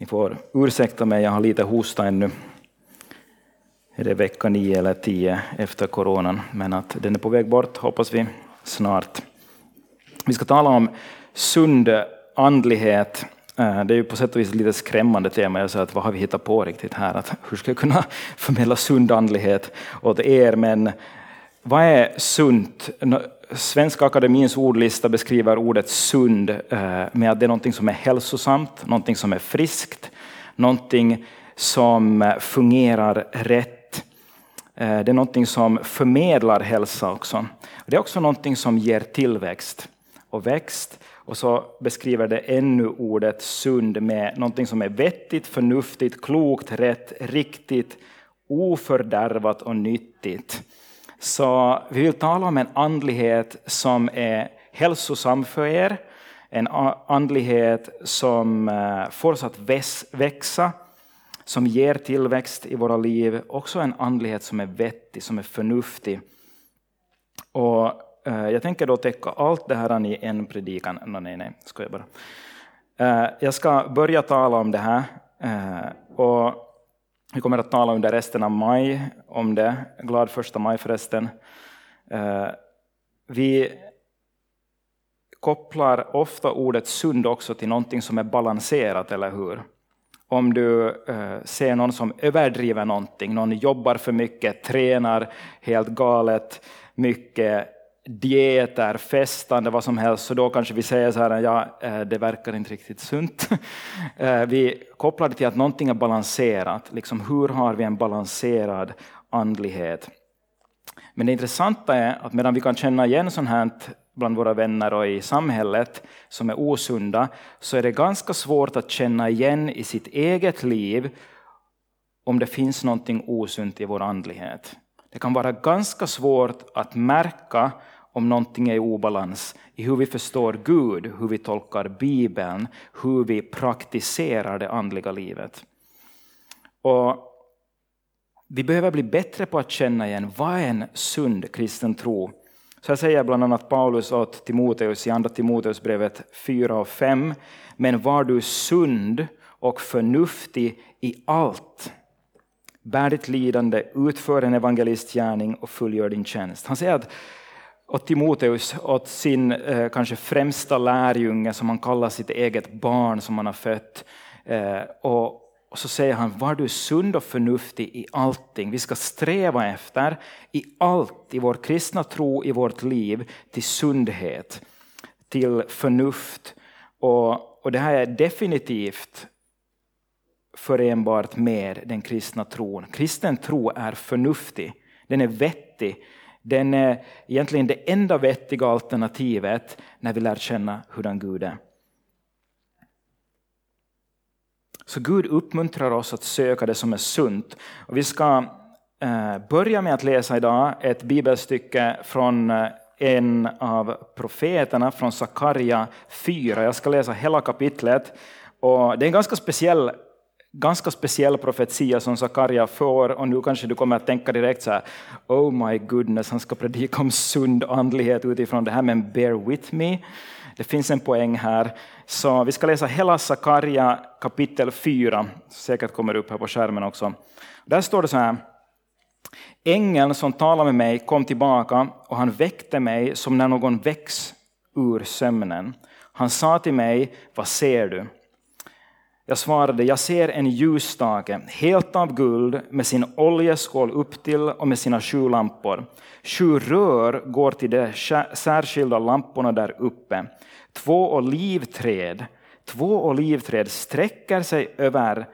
Ni får ursäkta mig, jag har lite hosta ännu. Är det vecka nio eller tio efter coronan, men att den är på väg bort hoppas vi snart. Vi ska tala om sund andlighet. Eh, det är ju på sätt och vis ett lite skrämmande tema. Jag säger att vad har vi hittat på riktigt här? Att hur ska jag kunna förmedla sund andlighet åt er? Men vad är sunt? Svenska akademins ordlista beskriver ordet sund eh, med att det är någonting som är hälsosamt, någonting som är friskt, någonting som eh, fungerar rätt. Eh, det är någonting som förmedlar hälsa också. Det är också någonting som ger tillväxt och växt. Och så beskriver det ännu ordet sund med någonting som är vettigt, förnuftigt, klokt, rätt, riktigt, ofördärvat och nyttigt. Så vi vill tala om en andlighet som är hälsosam för er, en andlighet som eh, får oss att växa, som ger tillväxt i våra liv, också en andlighet som är vettig, som är förnuftig. Och eh, jag tänker då täcka allt det här i en predikan. No, nej, nej, ska jag bara. Eh, jag ska börja tala om det här. Och vi kommer att tala under resten av maj om det. Glad första maj förresten. Eh, vi kopplar ofta ordet sund också till någonting som är balanserat, eller hur? Om du eh, ser någon som överdriver någonting, någon jobbar för mycket, tränar helt galet mycket, dieter, festande, vad som helst, så då kanske vi säger så här, ja, eh, det verkar inte riktigt sunt. Eh, vi kopplar det till att någonting är balanserat. Liksom, hur har vi en balanserad andlighet? Men det intressanta är att medan vi kan känna igen sånt här bland våra vänner och i samhället som är osunda, så är det ganska svårt att känna igen i sitt eget liv om det finns någonting osunt i vår andlighet. Det kan vara ganska svårt att märka om någonting är i obalans i hur vi förstår Gud, hur vi tolkar Bibeln, hur vi praktiserar det andliga livet. Och vi behöver bli bättre på att känna igen vad är en sund kristen tro. Så här säger bland annat Paulus åt Timoteus i andra Timoteusbrevet 4 och 5. Men var du sund och förnuftig i allt. Bär ditt lidande, utför en evangelistgärning och fullgör din tjänst. Han säger att åt Timoteus, åt sin eh, kanske främsta lärjunge som han kallar sitt eget barn som han har fött. Eh, och, och, så säger han, var du sund och förnuftig i allting. Vi ska sträva efter i allt, i vår kristna tro, i vårt liv, till sundhet, till förnuft. Och, och det här är definitivt förenbart med den kristna tron. Kristen tro är förnuftig, den är vettig, den är egentligen det enda vettiga alternativet när vi lär känna hurdan Gud är. Så Gud uppmuntrar oss att söka det som är sunt. Och vi ska eh, börja med att läsa idag ett bibelstycke från eh, en av profeterna, från Sakarja 4. Jag ska läsa hela kapitlet. Och det är en ganska speciell ganska speciell profetia som Sakarja får och nu kanske du kommer att tänka direkt så här, oh my goodness, han ska predika om sund andlighet utifrån det här, men bear with me. Det finns en poäng här. Så vi ska läsa hela Sakarja kapitel 4, säkert kommer upp här på skärmen också. Där står det så här, Ängeln som talade med mig kom tillbaka och han väckte mig som när någon väcks ur sömnen. Han sa till mig, vad ser du? Jag svarade, jag ser en ljusstake, helt av guld, med sin oljeskål upp till och med sina sju lampor. Sju rör går till de särskilda lamporna där uppe. Två olivträd, två olivträd sträcker sig över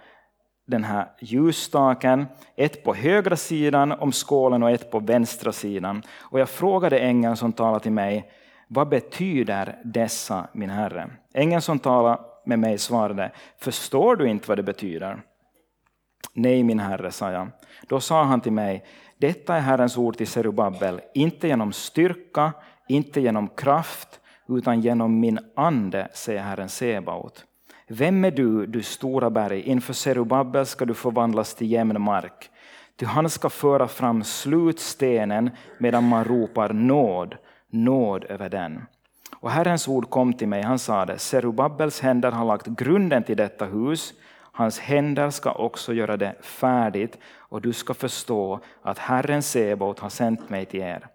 den här ljusstaken, ett på högra sidan om skålen och ett på vänstra sidan. Och jag frågade ängeln som talade till mig, vad betyder dessa, min herre? Ängeln som talade med mig svarade, förstår du inte vad det betyder? Nej, min herre, sa jag. Då sa han till mig, detta är Herrens ord till Serubabel, inte genom styrka, inte genom kraft, utan genom min ande, säger Herren Sebaot. Vem är du, du stora berg? Inför Serubabel ska du förvandlas till jämn mark. Ty han ska föra fram slutstenen medan man ropar nåd, nåd över den. Och Herrens ord kom till mig, han sade, Serubabels händer har lagt grunden till detta hus, Hans händer ska också göra det färdigt och du ska förstå att Herren Sebot har sänt mig till er.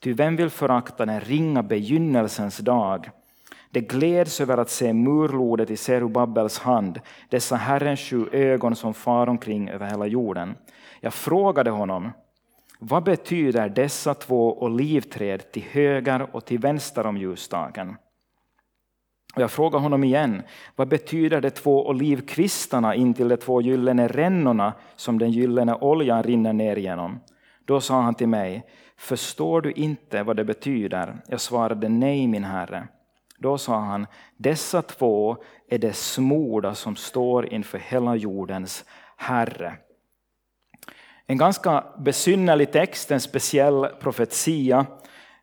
Ty vem vill förakta den ringa begynnelsens dag? Det gläds över att se murlodet i Serubabels hand, dessa Herrens sju ögon som far omkring över hela jorden. Jag frågade honom, vad betyder dessa två olivträd till höger och till vänster om ljusstaken? Och jag frågar honom igen, vad betyder de två olivkvistarna intill de två gyllene rännorna som den gyllene oljan rinner ner genom? Då sa han till mig, förstår du inte vad det betyder? Jag svarade nej, min herre. Då sa han, dessa två är det smorda som står inför hela jordens Herre. En ganska besynnerlig text, en speciell profetia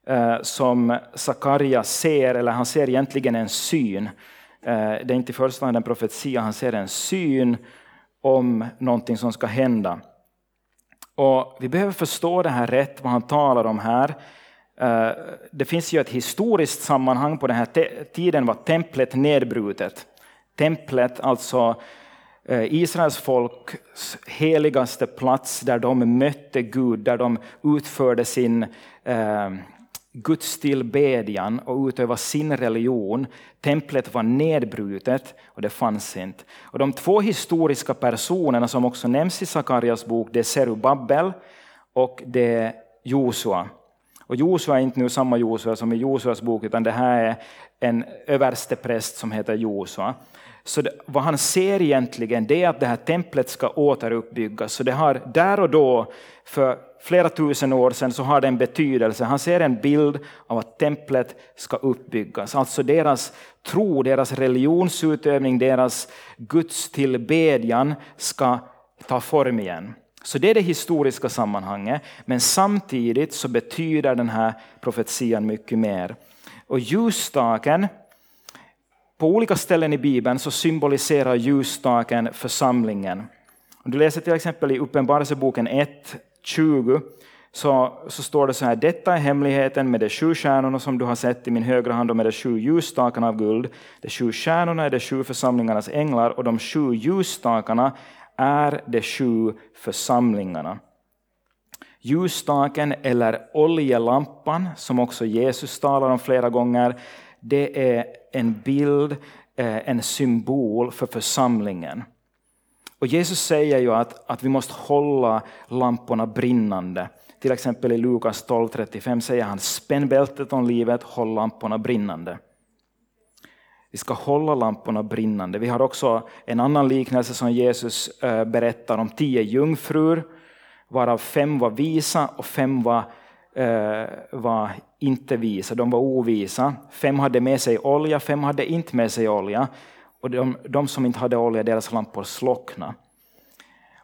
eh, som Sakarja ser, eller han ser egentligen en syn. Eh, det är inte i första hand en profetia, han ser en syn om någonting som ska hända. Och vi behöver förstå det här rätt, vad han talar om här. Eh, det finns ju ett historiskt sammanhang på den här tiden var templet nedbrutet. Templet, alltså Eh, Israels folks heligaste plats där de mötte Gud, där de utförde sin eh, gudstillbedjan och utövade sin religion. Templet var nedbrutet och det fanns inte. Och de två historiska personerna som också nämns i Sakarias bok, det är Serubabel och det är Josua. Och Josua är inte nu samma Josua som i Josuas bok, utan det här är en överstepräst som heter Josua. Så det, vad han ser egentligen det är att det här templet ska återuppbyggas. Så det har där och då, för flera tusen år sedan, så har det en betydelse. Han ser en bild av att templet ska uppbyggas. Alltså deras tro, deras religionsutövning, deras gudstillbedjan ska ta form igen. Så det är det historiska sammanhanget, men samtidigt så betyder den här profetian mycket mer. Och ljusstaken, på olika ställen i Bibeln så symboliserar ljusstaken församlingen. Om du läser till exempel i Uppenbarelseboken 1, 20, så, så står det så här, detta är hemligheten med de sju stjärnorna som du har sett i min högra hand och med de sju ljusstakarna av guld. De sju stjärnorna är de sju församlingarnas änglar och de sju ljusstakarna är de sju församlingarna. Ljusstaken eller oljelampan, som också Jesus talar om flera gånger, det är en bild, eh, en symbol för församlingen. Och Jesus säger ju att, att vi måste hålla lamporna brinnande. Till exempel i Lukas 12.35 säger han spänn bältet om livet, håll lamporna brinnande. Vi ska hålla lamporna brinnande. Vi har också en annan liknelse som Jesus eh, berättar om tio jungfrur, varav fem var visa och fem var, eh, var inte visa. De var ovisa. Fem hade med sig olja, fem hade inte med sig olja. Och de, de som inte hade olja, deras lampor slocknade.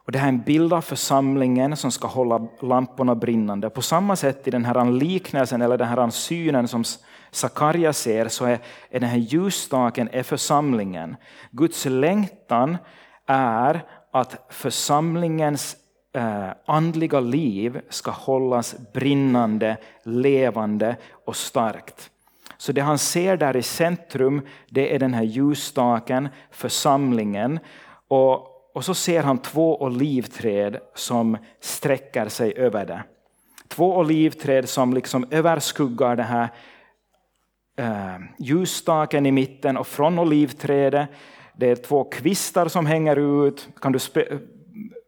Och det här är en bild av församlingen som ska hålla lamporna brinnande. På samma sätt i den här liknelsen, eller den här synen som Sakarja ser, så är, är den här ljusstaken är församlingen. Guds längtan är att församlingens Eh, andliga liv ska hållas brinnande, levande och starkt. Så det han ser där i centrum, det är den här ljusstaken, församlingen. Och och så ser han två olivträd som sträcker sig över det. Två olivträd som liksom överskuggar den här eh, ljusstaken i mitten och från olivträdet det är två kvistar som hänger ut. Kan du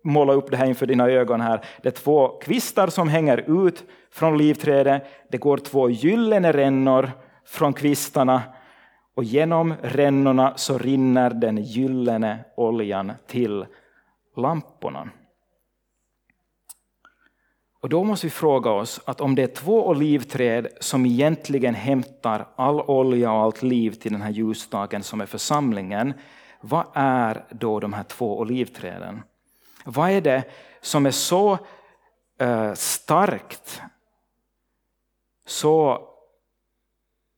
måla upp det här inför dina ögon här? Det är två kvistar som hänger ut från olivträdet. Det går två gyllene rännor från kvistarna och genom rännorna så rinner den gyllene oljan till lamporna. Och då måste vi fråga oss att om det är två olivträd som egentligen hämtar all olja och allt liv till den här ljusstaken som är församlingen, vad är då de här två olivträden? Vad är det som är så eh, starkt, så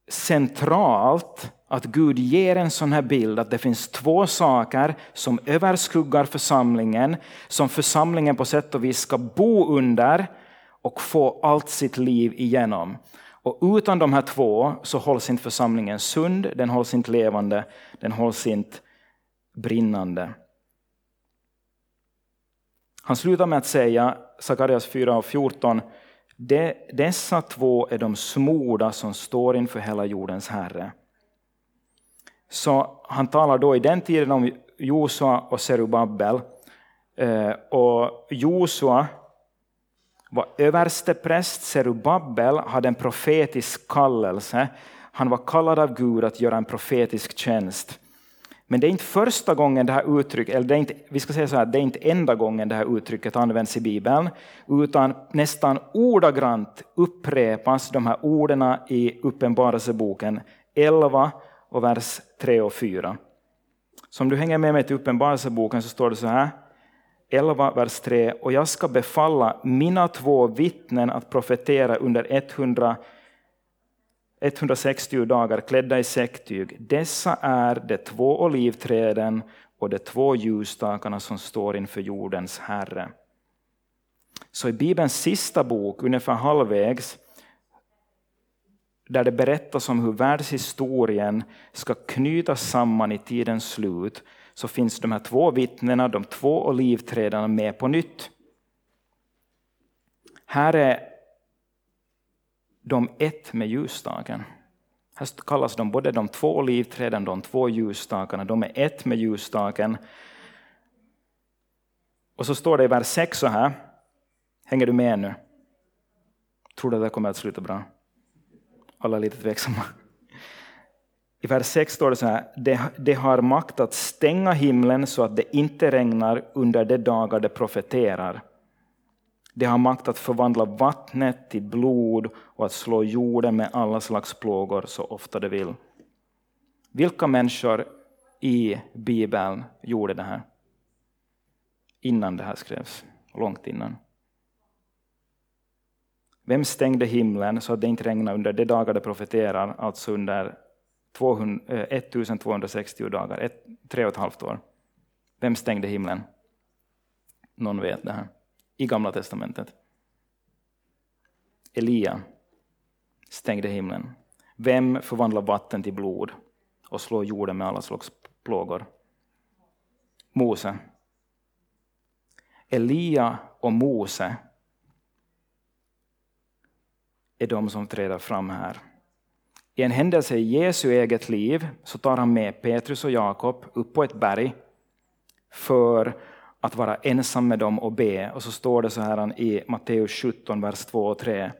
centralt att Gud ger en sån här bild att det finns två saker som överskuggar församlingen, som församlingen på sätt och vis ska bo under och få allt sitt liv igenom. Och utan de här två så hålls inte församlingen sund, den hålls inte levande, den hålls inte brinnande. Han slutar med att säga, Sakarias 4 och 14, dessa två är de smorda som står inför hela jordens Herre. Så han talar då i den tiden om Josua och Serubabel. Eh, och Josua var överstepräst, Serubabel hade en profetisk kallelse. Han var kallad av Gud att göra en profetisk tjänst. Men det är inte första gången det här uttrycket, eller det är inte, vi ska säga så här, det är inte enda gången det här uttrycket används i Bibeln, utan nästan ordagrant upprepas de här orden i Uppenbarelseboken 11 och vers 3 och 4. Så om du hänger med mig till Uppenbarelseboken så står det så här, 11, vers 3. Och jag ska befalla mina två vittnen att profetera under 100 160 dagar klädda i säcktyg. Dessa är de två olivträden och de två ljusstakarna som står inför jordens Herre. Så i Bibelns sista bok, ungefär halvvägs, där det berättas om hur världshistorien ska knytas samman i tidens slut, så finns de här två vittnena, de två olivträden med på nytt. Här är de ett med ljusstaken. Här kallas de både de två olivträden, de två ljusstakarna, de är ett med ljusstaken. Och så står det i vers 6 så här, hänger du med nu? Tror du att det kommer att sluta bra? Alla är lite tveksamma. I vers 6 står det så här, det, det har makt att stänga himlen så att det inte regnar under de dagar det profeterar. Det har makt att förvandla vattnet till blod och att slå jorden med alla slags plågor så ofta det vill. Vilka människor i Bibeln gjorde det här? Innan det här skrevs, långt innan. Vem stängde himlen så att det inte regnade under de dagar det profeterar, alltså under 200, 1260 eh, dagar, ett, tre och ett halvt år? Vem stängde himlen? Någon vet det här i Gamla testamentet. Elia stängde himlen. Vem förvandlar vatten till blod och slår jorden med alla slags plågor? Mose. Elia och Mose är de som träder fram här. I en händelse i Jesu eget liv så tar han med Petrus och Jakob upp på ett berg för att vara ensam med dem och be. Och så står det så här i Matteus 17, vers 2 och 3.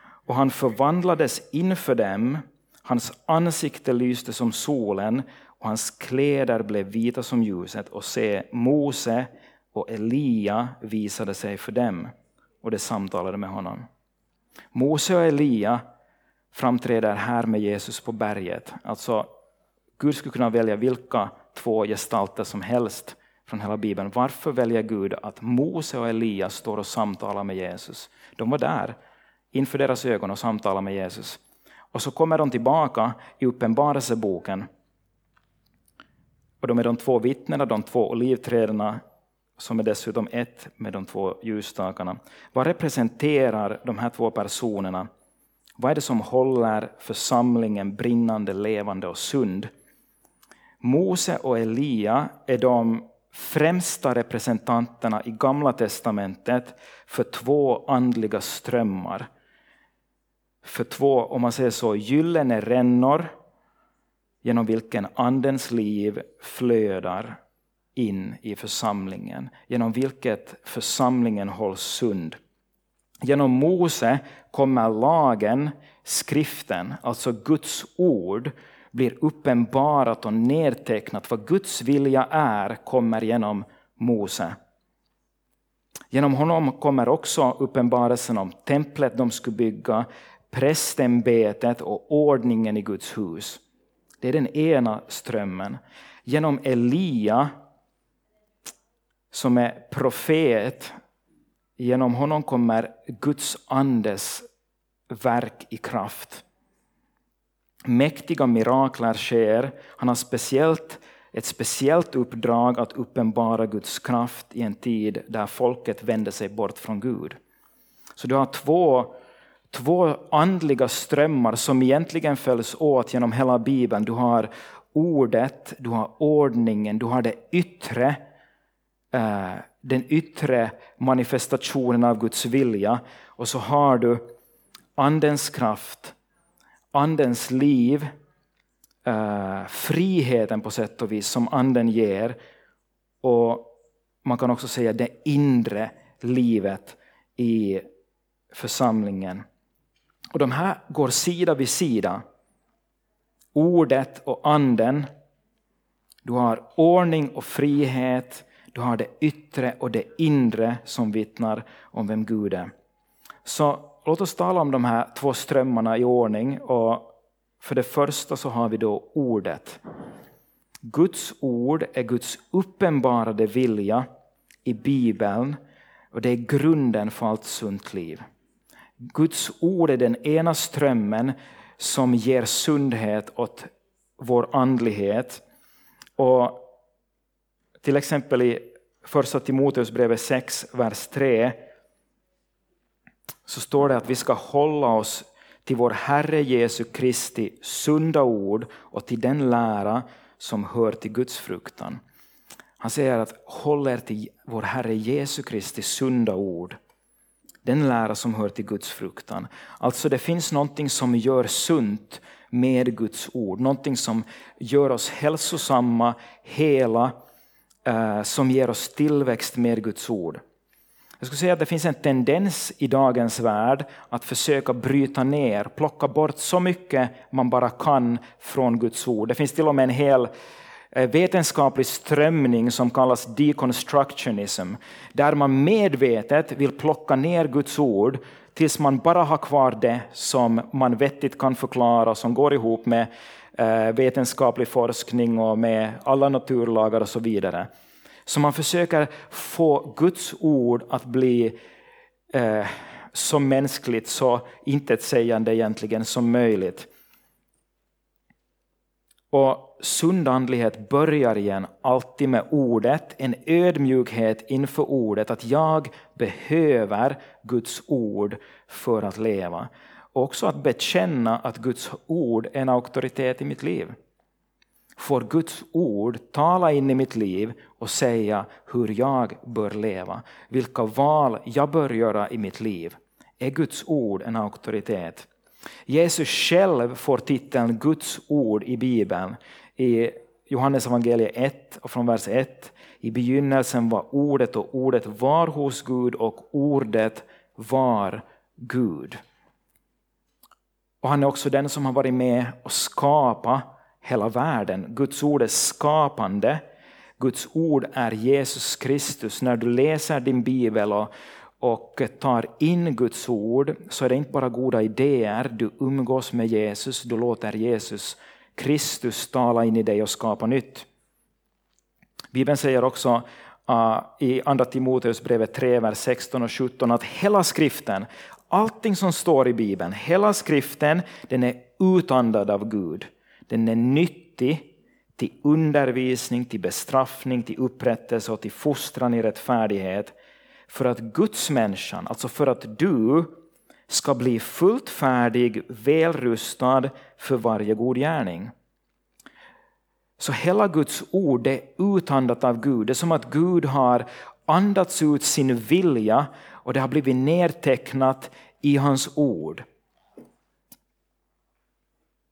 Och han förvandlades inför dem, hans ansikte lyste som solen och hans kläder blev vita som ljuset. Och se, Mose och Elia visade sig för dem och de samtalade med honom. Mose och Elia framträder här med Jesus på berget. Alltså, Gud skulle kunna välja vilka två gestalter som helst från hela Bibeln. Varför väljer Gud att Mose och Elias står och samtalar med Jesus? De var där inför deras ögon och samtalar med Jesus. Och så kommer de tillbaka i Uppenbarelseboken. Och de är de två vittnena, de två olivträdena, som är dessutom ett med de två ljusstakarna. Vad representerar de här två personerna? Vad är det som håller församlingen brinnande, levande och sund? Mose och Elia är de främsta representanterna i Gamla testamentet för två andliga strömmar. För två, om man säger så, gyllene rännor genom vilken Andens liv flödar in i församlingen, genom vilket församlingen hålls sund. Genom Mose kommer lagen, skriften, alltså Guds ord, blir uppenbarat och nedtecknat. Vad Guds vilja är kommer genom Mose. Genom honom kommer också uppenbarelsen om templet de skulle bygga, prästämbetet och ordningen i Guds hus. Det är den ena strömmen. Genom Elia, som är profet, genom honom kommer Guds andes verk i kraft. Mäktiga mirakler sker. Han har speciellt, ett speciellt uppdrag att uppenbara Guds kraft i en tid där folket vänder sig bort från Gud. Så du har två, två andliga strömmar som egentligen följs åt genom hela Bibeln. Du har ordet, du har ordningen, du har det yttre eh, den yttre manifestationen av Guds vilja och så har du Andens kraft, Andens liv, eh, friheten på sätt och vis som Anden ger och man kan också säga det inre livet i församlingen. Och De här går sida vid sida. Ordet och anden. Du har ordning och frihet. Du har det yttre och det inre som vittnar om vem Gud är. Så låt oss tala om de här två strömmarna i ordning. Och för det första så har vi då ordet. Guds ord är Guds uppenbarade vilja i Bibeln och det är grunden för allt sunt liv. Guds ord är den ena strömmen som ger sundhet åt vår andlighet. Och till exempel i första Timoteusbrevet 6, vers 3 så står det att vi ska hålla oss till vår Herre Jesu Kristi sunda ord och till den lära som hör till Guds fruktan. Han säger att håll er till vår Herre Jesu Kristi sunda ord. Den lära som hör till Guds fruktan. Alltså det finns någonting som gör sunt med Guds ord. Någonting som gör oss hälsosamma, hela, eh, som ger oss tillväxt med Guds ord. Jag skulle säga att det finns en tendens i dagens värld att försöka bryta ner, plocka bort så mycket man bara kan från Guds ord. Det finns till och med en hel eh, vetenskaplig strömning som kallas deconstructionism, där man medvetet vill plocka ner Guds ord tills man bara har kvar det som man vettigt kan förklara, som går ihop med eh, vetenskaplig forskning och med alla naturlagar och så vidare. Så man försöker få Guds ord att bli eh, så mänskligt, så intetsägande egentligen som möjligt. Och sund andlighet börjar igen alltid med ordet, en ödmjukhet inför ordet, att jag behöver Guds ord för att leva. Och också att bekänna att Guds ord är en auktoritet i mitt liv. Får Guds ord tala in i mitt liv och säga hur jag bör leva, vilka val jag bör göra i mitt liv. Är Guds ord en auktoritet? Jesus själv får titeln Guds ord i Bibeln i Johannes evangeliet 1 och från vers 1. I begynnelsen var ordet och ordet var hos Gud och ordet var Gud. Och han är också den som har varit med och skapat hela världen. Guds ord är skapande. Guds ord är Jesus Kristus. När du läser din bibel och, och tar in Guds ord så är det inte bara goda idéer. Du umgås med Jesus, du låter Jesus Kristus tala in i dig och skapa nytt. Bibeln säger också uh, i Andra Timoteusbrevet 3, vers 16 och 17 att hela skriften, allting som står i Bibeln, hela skriften, den är utandad av Gud. Den är nyttig till undervisning, till bestraffning, till upprättelse och till fostran i rättfärdighet. För att Guds människan, alltså för att du ska bli fullt färdig, välrustad för varje god gärning. Så hela Guds ord är utandat av Gud. Det är som att Gud har andats ut sin vilja och det har blivit nedtecknat i hans ord.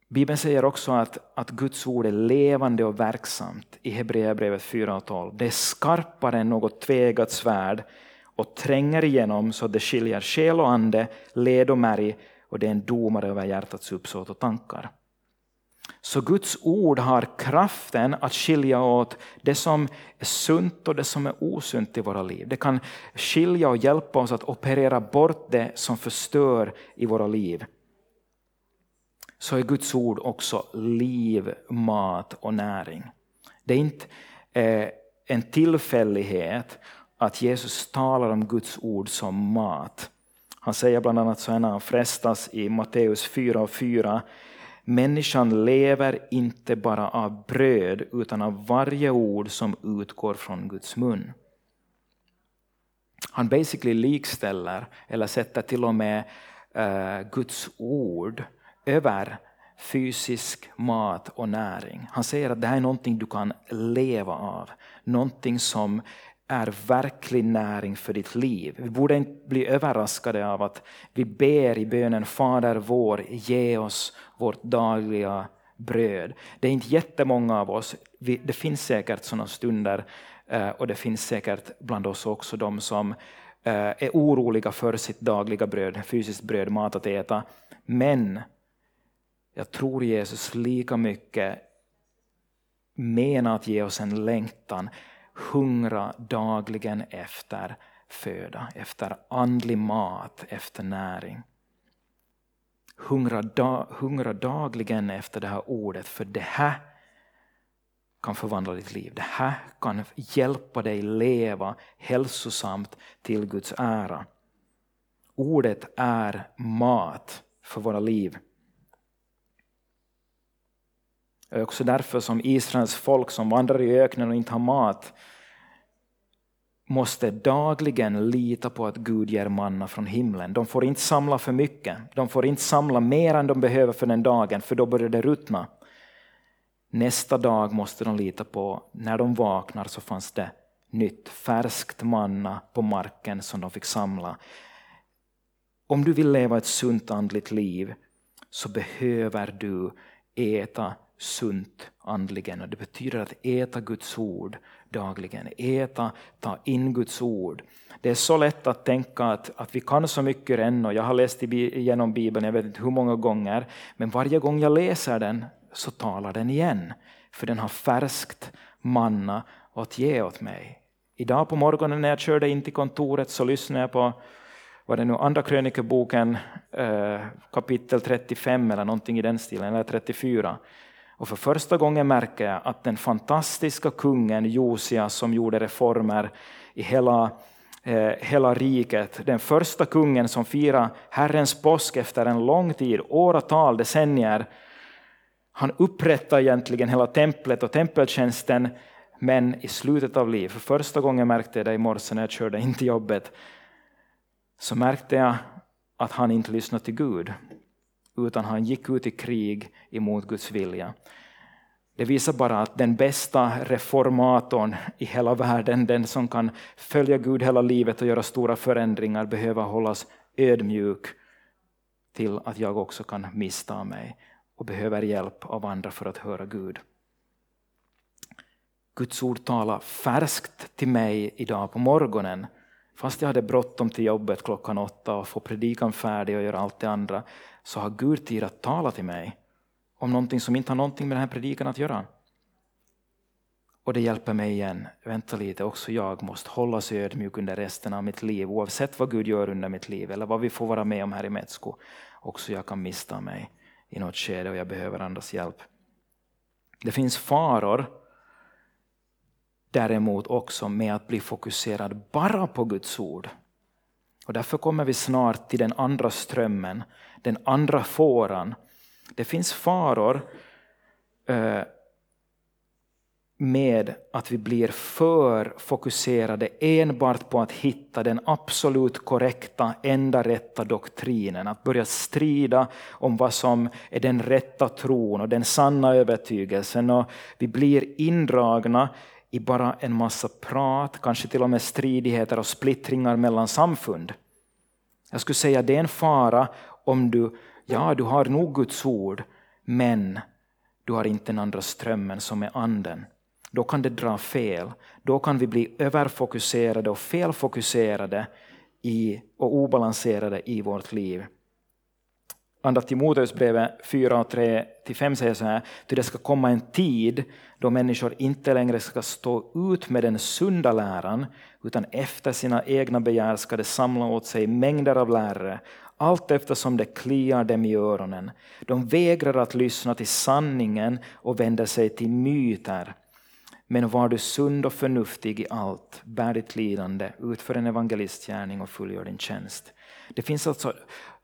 Bibeln säger också att, att Guds ord är levande och verksamt i Hebreerbrevet 4.12. Det är skarpare än något tvegat svärd och tränger igenom så att det skiljer själ och ande, led och märg och det är en domare över hjärtats uppsåt och tankar. Så Guds ord har kraften att skilja åt det som är sunt och det som är osunt i våra liv. Det kan skilja och hjälpa oss att operera bort det som förstör i våra liv. Så är Guds ord också liv, mat och näring. Det är inte eh, en tillfällighet att Jesus talar om Guds ord som mat. Han säger bland annat så här när han frestas i Matteus 4 och 4. Människan lever inte bara av bröd utan av varje ord som utgår från Guds mun. Han basically likställer, eller sätter till och med eh, Guds ord över fysisk mat och näring. Han säger att det här är någonting du kan leva av. Någonting som är verklig näring för ditt liv. Vi borde inte bli överraskade av att vi ber i bönen Fader vår, ge oss vårt dagliga bröd. Det är inte jättemånga av oss, det finns säkert sådana stunder eh, och det finns säkert bland oss också de som eh, är oroliga för sitt dagliga bröd, fysiskt bröd, mat att äta. Men jag tror Jesus lika mycket menar att ge oss en längtan, hungra dagligen efter föda, efter andlig mat, efter näring. Hungra, da, hungra dagligen efter det här ordet, för det här kan förvandla ditt liv. Det här kan hjälpa dig leva hälsosamt till Guds ära. Ordet är mat för våra liv. Det är också därför som Israels folk som vandrar i öknen och inte har mat måste dagligen lita på att Gud ger manna från himlen. De får inte samla för mycket. De får inte samla mer än de behöver för den dagen, för då börjar det ruttna. Nästa dag måste de lita på, när de vaknar så fanns det nytt färskt manna på marken som de fick samla. Om du vill leva ett sunt andligt liv så behöver du äta sunt andligen. Och det betyder att äta Guds ord dagligen. Äta, ta in Guds ord. Det är så lätt att tänka att, att vi kan så mycket än och jag har läst igenom Bibeln, jag vet inte hur många gånger, men varje gång jag läser den så talar den igen. För den har färskt manna att ge åt mig. Idag på morgonen när jag körde in till kontoret så lyssnade jag på var det nu Andra krönikeboken eh, kapitel 35 eller någonting i den stilen, eller 34. Och för första gången märker jag att den fantastiska kungen Josias, som gjorde reformer i hela, eh, hela riket, den första kungen som firade Herrens påsk efter en lång tid, åratal, decennier, han upprättade egentligen hela templet och tempeltjänsten, men i slutet av livet, för första gången märkte jag det i morse när jag körde in till jobbet, så märkte jag att han inte lyssnade till Gud utan han gick ut i krig emot Guds vilja. Det visar bara att den bästa reformatorn i hela världen, den som kan följa Gud hela livet och göra stora förändringar, behöver hållas ödmjuk till att jag också kan missta mig och behöver hjälp av andra för att höra Gud. Guds ord talar färskt till mig idag på morgonen Fast jag hade bråttom till jobbet klockan åtta och få predikan färdig och göra allt det andra, så har Gud tid att tala till mig om någonting som inte har någonting med den här predikan att göra. Och det hjälper mig igen. Vänta lite, också jag måste hålla sig ödmjuk under resten av mitt liv, oavsett vad Gud gör under mitt liv eller vad vi får vara med om här i Metsko. Också jag kan mista mig i något skede och jag behöver andras hjälp. Det finns faror däremot också med att bli fokuserad bara på Guds ord. Och därför kommer vi snart till den andra strömmen, den andra fåran. Det finns faror eh, med att vi blir för fokuserade enbart på att hitta den absolut korrekta, enda rätta doktrinen. Att börja strida om vad som är den rätta tron och den sanna övertygelsen. Och vi blir indragna i bara en massa prat, kanske till och med stridigheter och splittringar mellan samfund. Jag skulle säga att det är en fara om du, ja du har nog Guds ord, men du har inte den andra strömmen som är anden. Då kan det dra fel. Då kan vi bli överfokuserade och felfokuserade i, och obalanserade i vårt liv. Andra Timoteusbrevet 4 och 3-5 säger så här, ty det ska komma en tid då människor inte längre ska stå ut med den sunda läran, utan efter sina egna begär ska de samla åt sig mängder av lärare, allt eftersom det kliar dem i öronen. De vägrar att lyssna till sanningen och vänder sig till myter. Men var du sund och förnuftig i allt, bär ditt lidande, utför en evangelistgärning och fullgör din tjänst. Det finns alltså,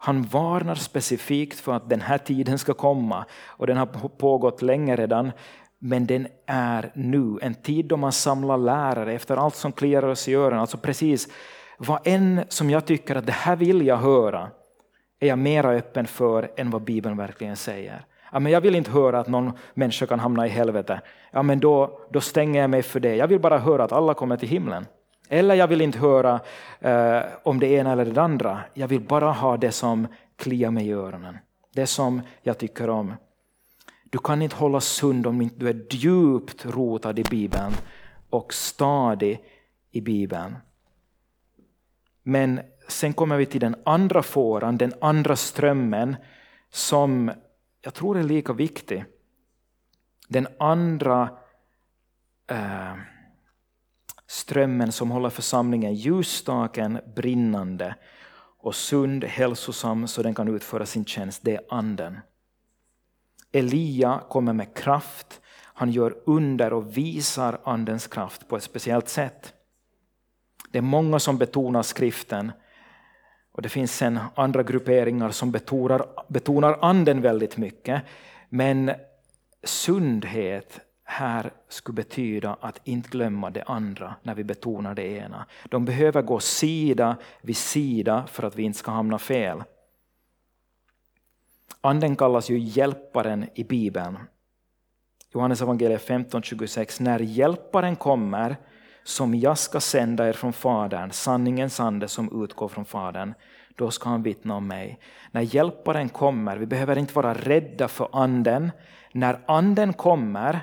han varnar specifikt för att den här tiden ska komma och den har pågått länge redan. Men den är nu, en tid då man samlar lärare efter allt som kliar oss i öronen. Alltså precis vad än som jag tycker att det här vill jag höra är jag mera öppen för än vad Bibeln verkligen säger. Ja, men jag vill inte höra att någon människa kan hamna i helvete. Ja, men då, då stänger jag mig för det. Jag vill bara höra att alla kommer till himlen. Eller jag vill inte höra eh, om det ena eller det andra. Jag vill bara ha det som kliar mig i öronen. Det som jag tycker om. Du kan inte hålla sund om inte du är djupt rotad i Bibeln och stadig i Bibeln. Men sen kommer vi till den andra fåran, den andra strömmen som jag tror är lika viktig. Den andra eh, strömmen som håller församlingen ljusstaken brinnande och sund, hälsosam så den kan utföra sin tjänst, det är anden. Elia kommer med kraft, han gör under och visar andens kraft på ett speciellt sätt. Det är många som betonar skriften och det finns sen andra grupperingar som betonar, betonar anden väldigt mycket. Men sundhet här skulle betyda att inte glömma det andra när vi betonar det ena. De behöver gå sida vid sida för att vi inte ska hamna fel. Anden kallas ju hjälparen i Bibeln. Johannes evangeliet 15.26. När hjälparen kommer som jag ska sända er från Fadern, sanningens ande som utgår från Fadern, då ska han vittna om mig. När hjälparen kommer, vi behöver inte vara rädda för anden. När anden kommer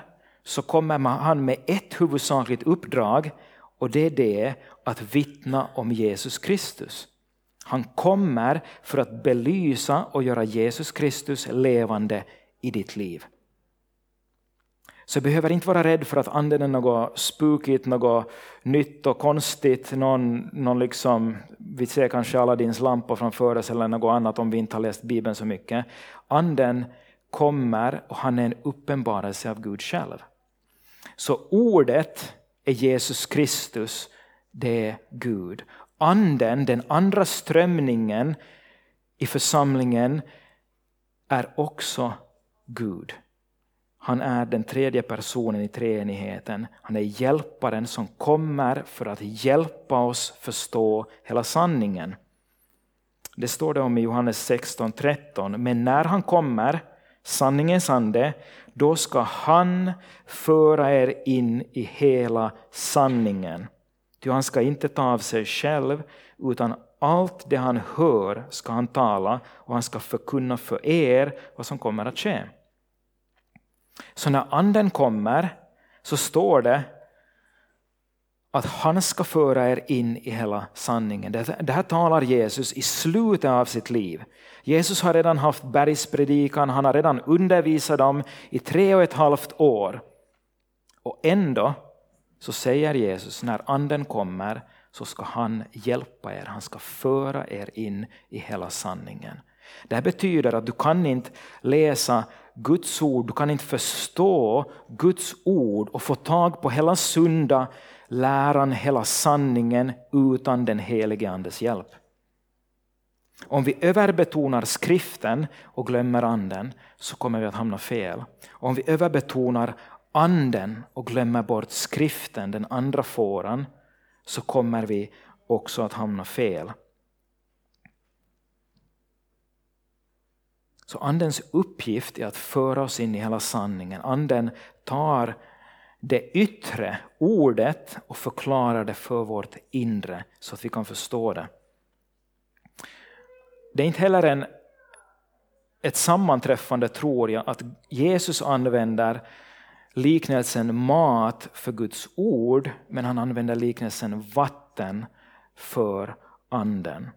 så kommer han med ett huvudsakligt uppdrag och det är det att vittna om Jesus Kristus. Han kommer för att belysa och göra Jesus Kristus levande i ditt liv. Så du behöver inte vara rädd för att anden är något spukigt, något nytt och konstigt, någon, någon liksom, vi ser kanske Aladdins lampa framför oss eller något annat om vi inte har läst Bibeln så mycket. Anden kommer och han är en uppenbarelse av Gud själv. Så ordet är Jesus Kristus, det är Gud. Anden, den andra strömningen i församlingen, är också Gud. Han är den tredje personen i treenigheten. Han är hjälparen som kommer för att hjälpa oss förstå hela sanningen. Det står det om i Johannes 16.13. Men när han kommer, sanningens ande, då ska han föra er in i hela sanningen. Ty han ska inte ta av sig själv, utan allt det han hör ska han tala och han ska förkunna för er vad som kommer att ske. Så när anden kommer så står det att han ska föra er in i hela sanningen. Det här talar Jesus i slutet av sitt liv. Jesus har redan haft bergspredikan, han har redan undervisat dem i tre och ett halvt år. Och ändå så säger Jesus, när anden kommer så ska han hjälpa er, han ska föra er in i hela sanningen. Det här betyder att du kan inte läsa Guds ord, du kan inte förstå Guds ord och få tag på hela sunda läran, hela sanningen utan den helige Andes hjälp. Om vi överbetonar skriften och glömmer anden så kommer vi att hamna fel. Om vi överbetonar anden och glömmer bort skriften, den andra fåran, så kommer vi också att hamna fel. Så Andens uppgift är att föra oss in i hela sanningen. Anden tar det yttre, ordet, och förklarar det för vårt inre så att vi kan förstå det. Det är inte heller en, ett sammanträffande, tror jag, att Jesus använder liknelsen mat för Guds ord, men han använder liknelsen vatten för anden.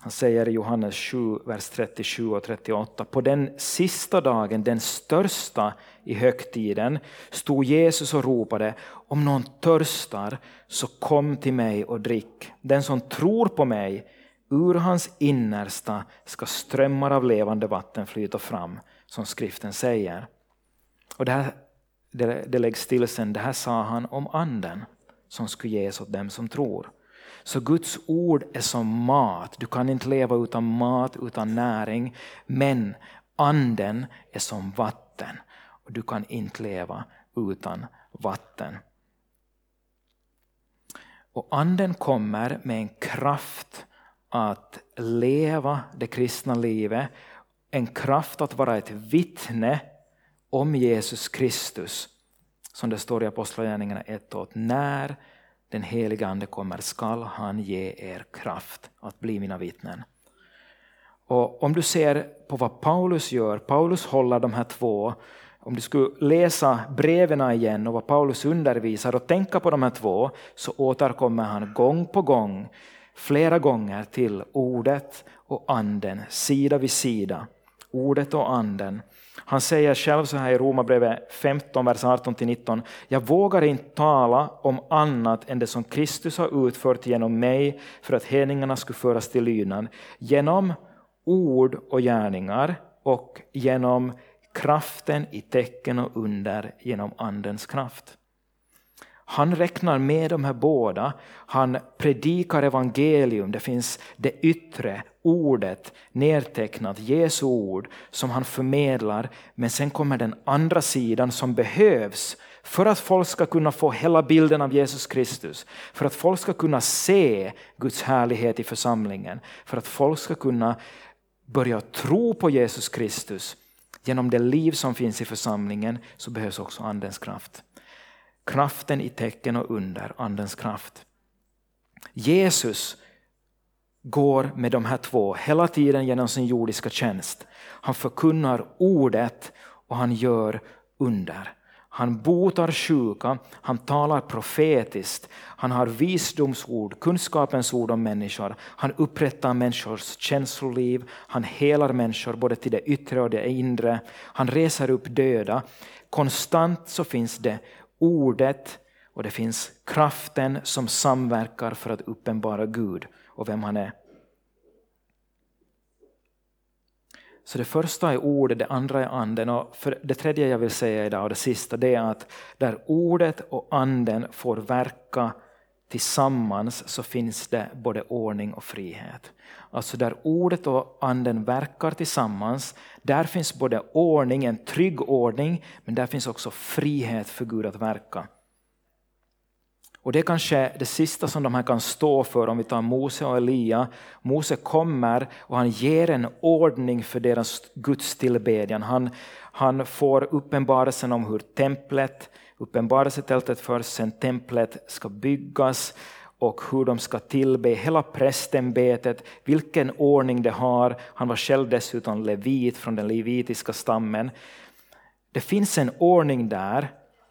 Han säger i Johannes 7, vers 37 och 38. På den sista dagen, den största i högtiden, stod Jesus och ropade om någon törstar så kom till mig och drick. Den som tror på mig, ur hans innersta ska strömmar av levande vatten flyta fram, som skriften säger. Och det, här, det, det läggs till sen, det här sa han om anden som skulle ges åt dem som tror. Så Guds ord är som mat. Du kan inte leva utan mat, utan näring. Men anden är som vatten. Och Du kan inte leva utan vatten. Och anden kommer med en kraft att leva det kristna livet. En kraft att vara ett vittne om Jesus Kristus. Som det står i Apostlagärningarna 1 och när den helige Ande kommer skall han ge er kraft att bli mina vittnen. Och om du ser på vad Paulus gör, Paulus håller de här två, om du skulle läsa breven igen och vad Paulus undervisar och tänka på de här två, så återkommer han gång på gång, flera gånger till ordet och anden, sida vid sida. Ordet och anden. Han säger själv så här i Romarbrevet 15, vers 18-19. Jag vågar inte tala om annat än det som Kristus har utfört genom mig för att hedningarna skulle föras till lydnad. Genom ord och gärningar och genom kraften i tecken och under genom Andens kraft. Han räknar med de här båda. Han predikar evangelium. Det finns det yttre, ordet nedtecknat, Jesu ord som han förmedlar. Men sen kommer den andra sidan som behövs för att folk ska kunna få hela bilden av Jesus Kristus. För att folk ska kunna se Guds härlighet i församlingen. För att folk ska kunna börja tro på Jesus Kristus genom det liv som finns i församlingen så behövs också Andens kraft. Kraften i tecken och under, Andens kraft. Jesus går med de här två hela tiden genom sin jordiska tjänst. Han förkunnar ordet och han gör under. Han botar sjuka, han talar profetiskt, han har visdomsord, kunskapens ord om människor. Han upprättar människors känsloliv, han helar människor både till det yttre och det inre. Han reser upp döda. Konstant så finns det ordet och det finns kraften som samverkar för att uppenbara Gud och vem han är. Så det första är ordet, det andra är anden. Och för det tredje jag vill säga idag och det sista det är att där ordet och anden får verka tillsammans så finns det både ordning och frihet. Alltså där ordet och anden verkar tillsammans, där finns både ordning, en trygg ordning, men där finns också frihet för Gud att verka. Och det är kanske det sista som de här kan stå för om vi tar Mose och Elia. Mose kommer och han ger en ordning för deras gudstillbedjan. Han, han får uppenbarelsen om hur templet, uppenbarelsetältet först, sen templet ska byggas och hur de ska tillbe, hela prästämbetet, vilken ordning det har. Han var själv dessutom levit från den levitiska stammen. Det finns en ordning där,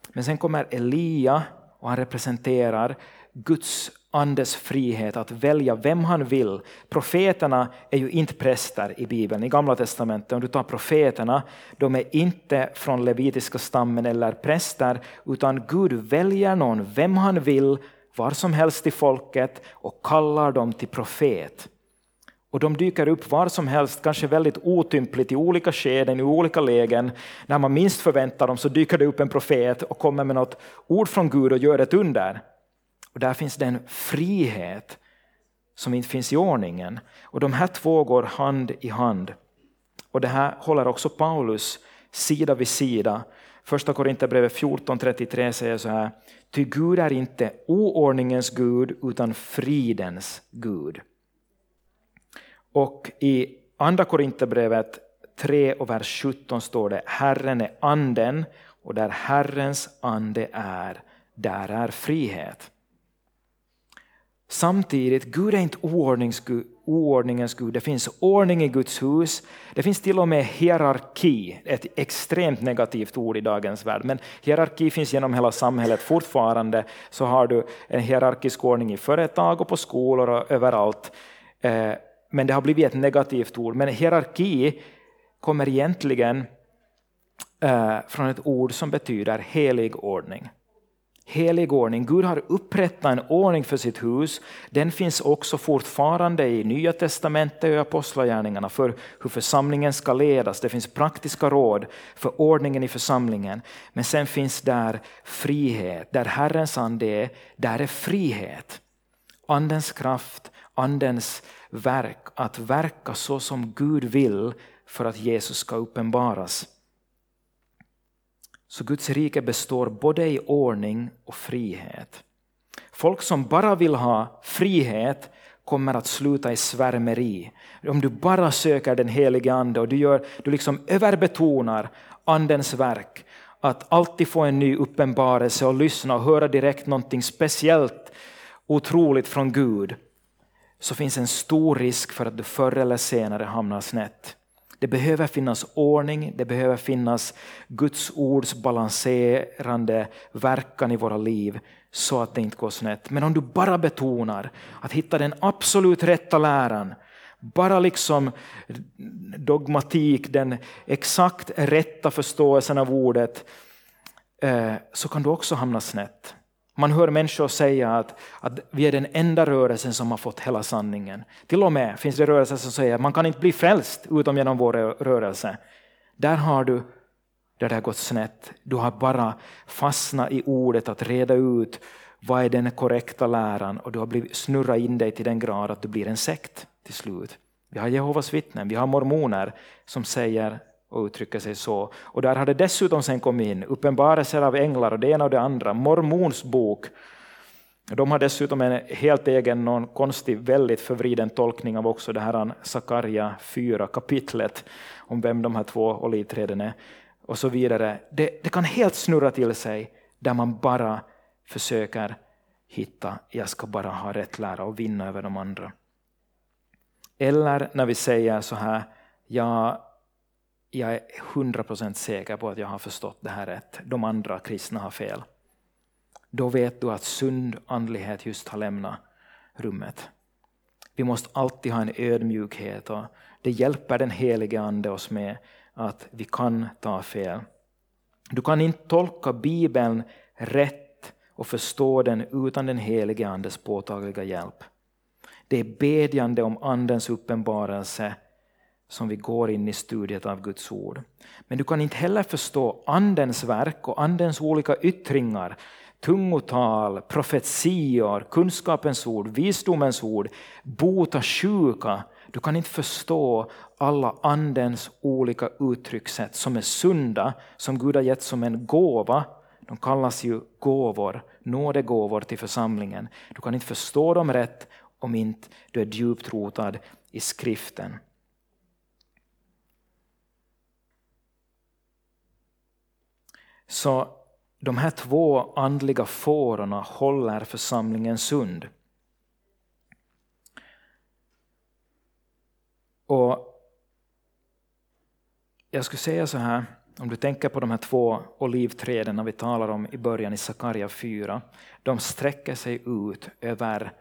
men sen kommer Elia och han representerar Guds andes frihet att välja vem han vill. Profeterna är ju inte präster i Bibeln, i Gamla Testamentet. Om du tar profeterna, de är inte från levitiska stammen eller präster, utan Gud väljer någon, vem han vill, var som helst i folket och kallar dem till profet. Och de dyker upp var som helst, kanske väldigt otympligt i olika skeden, i olika lägen. När man minst förväntar dem så dyker det upp en profet och kommer med något ord från Gud och gör ett under. Och där finns den frihet som inte finns i ordningen. Och de här två går hand i hand. Och det här håller också Paulus sida vid sida. Första Korinthierbrevet 14.33 säger så här. Ty Gud är inte oordningens Gud utan fridens Gud. Och i Andra Korinthierbrevet 3 och vers 17 står det Herren är anden och där Herrens ande är, där är frihet. Samtidigt, Gud är inte oordningens Gud. Det finns ordning i Guds hus. Det finns till och med hierarki, ett extremt negativt ord i dagens värld. Men hierarki finns genom hela samhället fortfarande. Så har du en hierarkisk ordning i företag och på skolor och överallt. Eh, men det har blivit ett negativt ord. Men hierarki kommer egentligen eh, från ett ord som betyder helig ordning. Helig ordning. Gud har upprättat en ordning för sitt hus. Den finns också fortfarande i Nya testamentet och Apostlagärningarna för hur församlingen ska ledas. Det finns praktiska råd för ordningen i församlingen. Men sen finns där frihet. Där Herrens ande är, där är frihet. Andens kraft, andens verk, att verka så som Gud vill för att Jesus ska uppenbaras. Så Guds rike består både i ordning och frihet. Folk som bara vill ha frihet kommer att sluta i svärmeri. Om du bara söker den helige Ande och du, gör, du liksom överbetonar Andens verk, att alltid få en ny uppenbarelse och lyssna och höra direkt någonting speciellt otroligt från Gud så finns en stor risk för att du förr eller senare hamnar snett. Det behöver finnas ordning, det behöver finnas Guds ords balanserande verkan i våra liv så att det inte går snett. Men om du bara betonar att hitta den absolut rätta läran, bara liksom dogmatik, den exakt rätta förståelsen av ordet, eh, så kan du också hamna snett. Man hör människor säga att, att vi är den enda rörelsen som har fått hela sanningen. Till och med finns det rörelser som säger att man kan inte bli frälst utom genom vår rörelse. Där har du där det har gått snett. Du har bara fastnat i ordet att reda ut vad är den korrekta läran och du har blivit snurrat in dig till den grad att du blir en sekt till slut. Vi har Jehovas vittnen, vi har mormoner som säger och uttrycka sig så. Och där har det dessutom sen kommit in uppenbarelser av änglar och det ena och det andra. Mormons bok. De har dessutom en helt egen, någon konstig, väldigt förvriden tolkning av också det här Sakarja 4 kapitlet om vem de här två olivträden är och så vidare. Det, det kan helt snurra till sig där man bara försöker hitta, jag ska bara ha rätt lära och vinna över de andra. Eller när vi säger så här, ja, jag är 100% säker på att jag har förstått det här rätt. De andra kristna har fel. Då vet du att sund andlighet just har lämnat rummet. Vi måste alltid ha en ödmjukhet och det hjälper den helige Ande oss med att vi kan ta fel. Du kan inte tolka Bibeln rätt och förstå den utan den helige Andes påtagliga hjälp. Det är bedjande om Andens uppenbarelse som vi går in i studiet av Guds ord. Men du kan inte heller förstå Andens verk och Andens olika yttringar, tungotal, profetior, kunskapens ord, visdomens ord, bota sjuka. Du kan inte förstå alla Andens olika uttryckssätt som är sunda, som Gud har gett som en gåva. De kallas ju gåvor, nådegåvor till församlingen. Du kan inte förstå dem rätt om inte du är djupt rotad i skriften. Så de här två andliga fårorna håller församlingen sund. Och jag skulle säga så här, om du tänker på de här två olivträden vi talar om i början i Sakarja 4. De sträcker sig ut över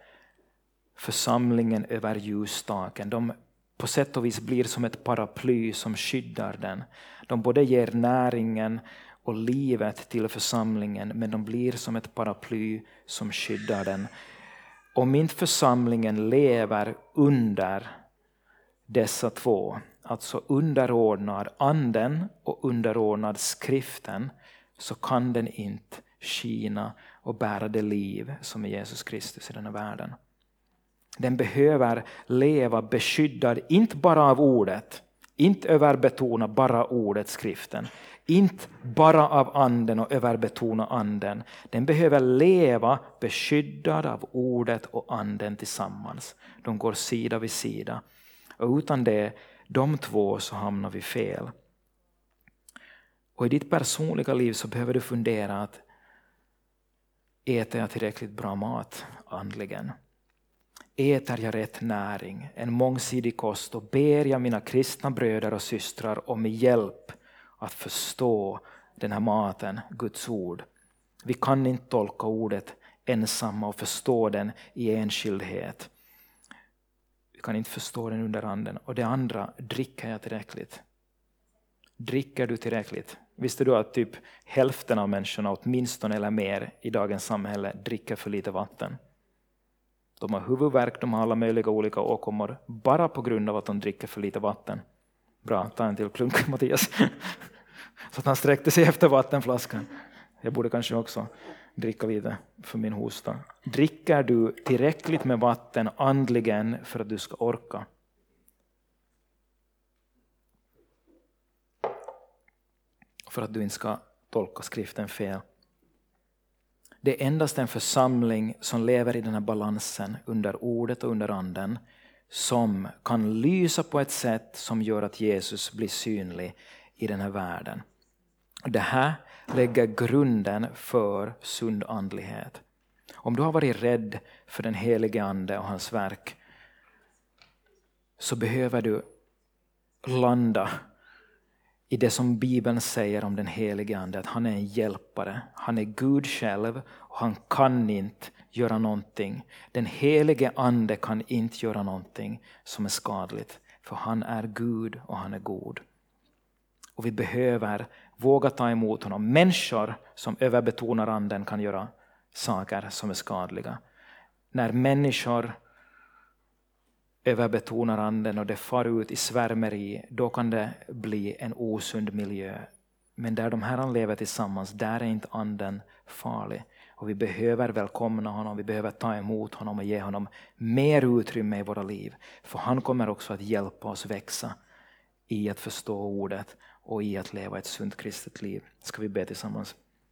församlingen, över ljusstaken. De på sätt och vis blir som ett paraply som skyddar den. De både ger näringen och livet till församlingen, men de blir som ett paraply som skyddar den. Om inte församlingen lever under dessa två, alltså underordnad anden och underordnad skriften, så kan den inte skina och bära det liv som är Jesus Kristus i den här världen. Den behöver leva beskyddad, inte bara av ordet, inte överbetona bara ordet, skriften, inte bara av anden och överbetona anden. Den behöver leva beskyddad av ordet och anden tillsammans. De går sida vid sida. Och utan det, de två, så hamnar vi fel. Och i ditt personliga liv så behöver du fundera att äter jag tillräckligt bra mat andligen? Äter jag rätt näring, en mångsidig kost och ber jag mina kristna bröder och systrar om hjälp att förstå den här maten, Guds ord. Vi kan inte tolka ordet ensamma och förstå den i enskildhet. Vi kan inte förstå den under anden. Och det andra, dricker jag tillräckligt? Dricker du tillräckligt? Visste du att typ hälften av människorna, åtminstone eller mer, i dagens samhälle dricker för lite vatten? De har huvudvärk, de har alla möjliga olika åkommor, bara på grund av att de dricker för lite vatten. Bra, ta en till klunk Mattias. Så att han sträckte sig efter vattenflaskan. Jag borde kanske också dricka lite för min hosta. Dricker du tillräckligt med vatten andligen för att du ska orka? För att du inte ska tolka skriften fel. Det är endast en församling som lever i den här balansen under ordet och under anden som kan lysa på ett sätt som gör att Jesus blir synlig i den här världen. Det här lägger grunden för sund andlighet. Om du har varit rädd för den helige Ande och hans verk så behöver du landa i det som Bibeln säger om den helige Ande, att han är en hjälpare. Han är Gud själv och han kan inte göra någonting. Den helige Ande kan inte göra någonting som är skadligt, för han är Gud och han är god. Och vi behöver våga ta emot honom. Människor som överbetonar anden kan göra saker som är skadliga. När människor överbetonar anden och det far ut i svärmeri, då kan det bli en osund miljö. Men där de här lever tillsammans, där är inte anden farlig. Och vi behöver välkomna honom, vi behöver ta emot honom och ge honom mer utrymme i våra liv. För han kommer också att hjälpa oss växa i att förstå ordet och i att leva ett sunt kristet liv. Ska vi be tillsammans?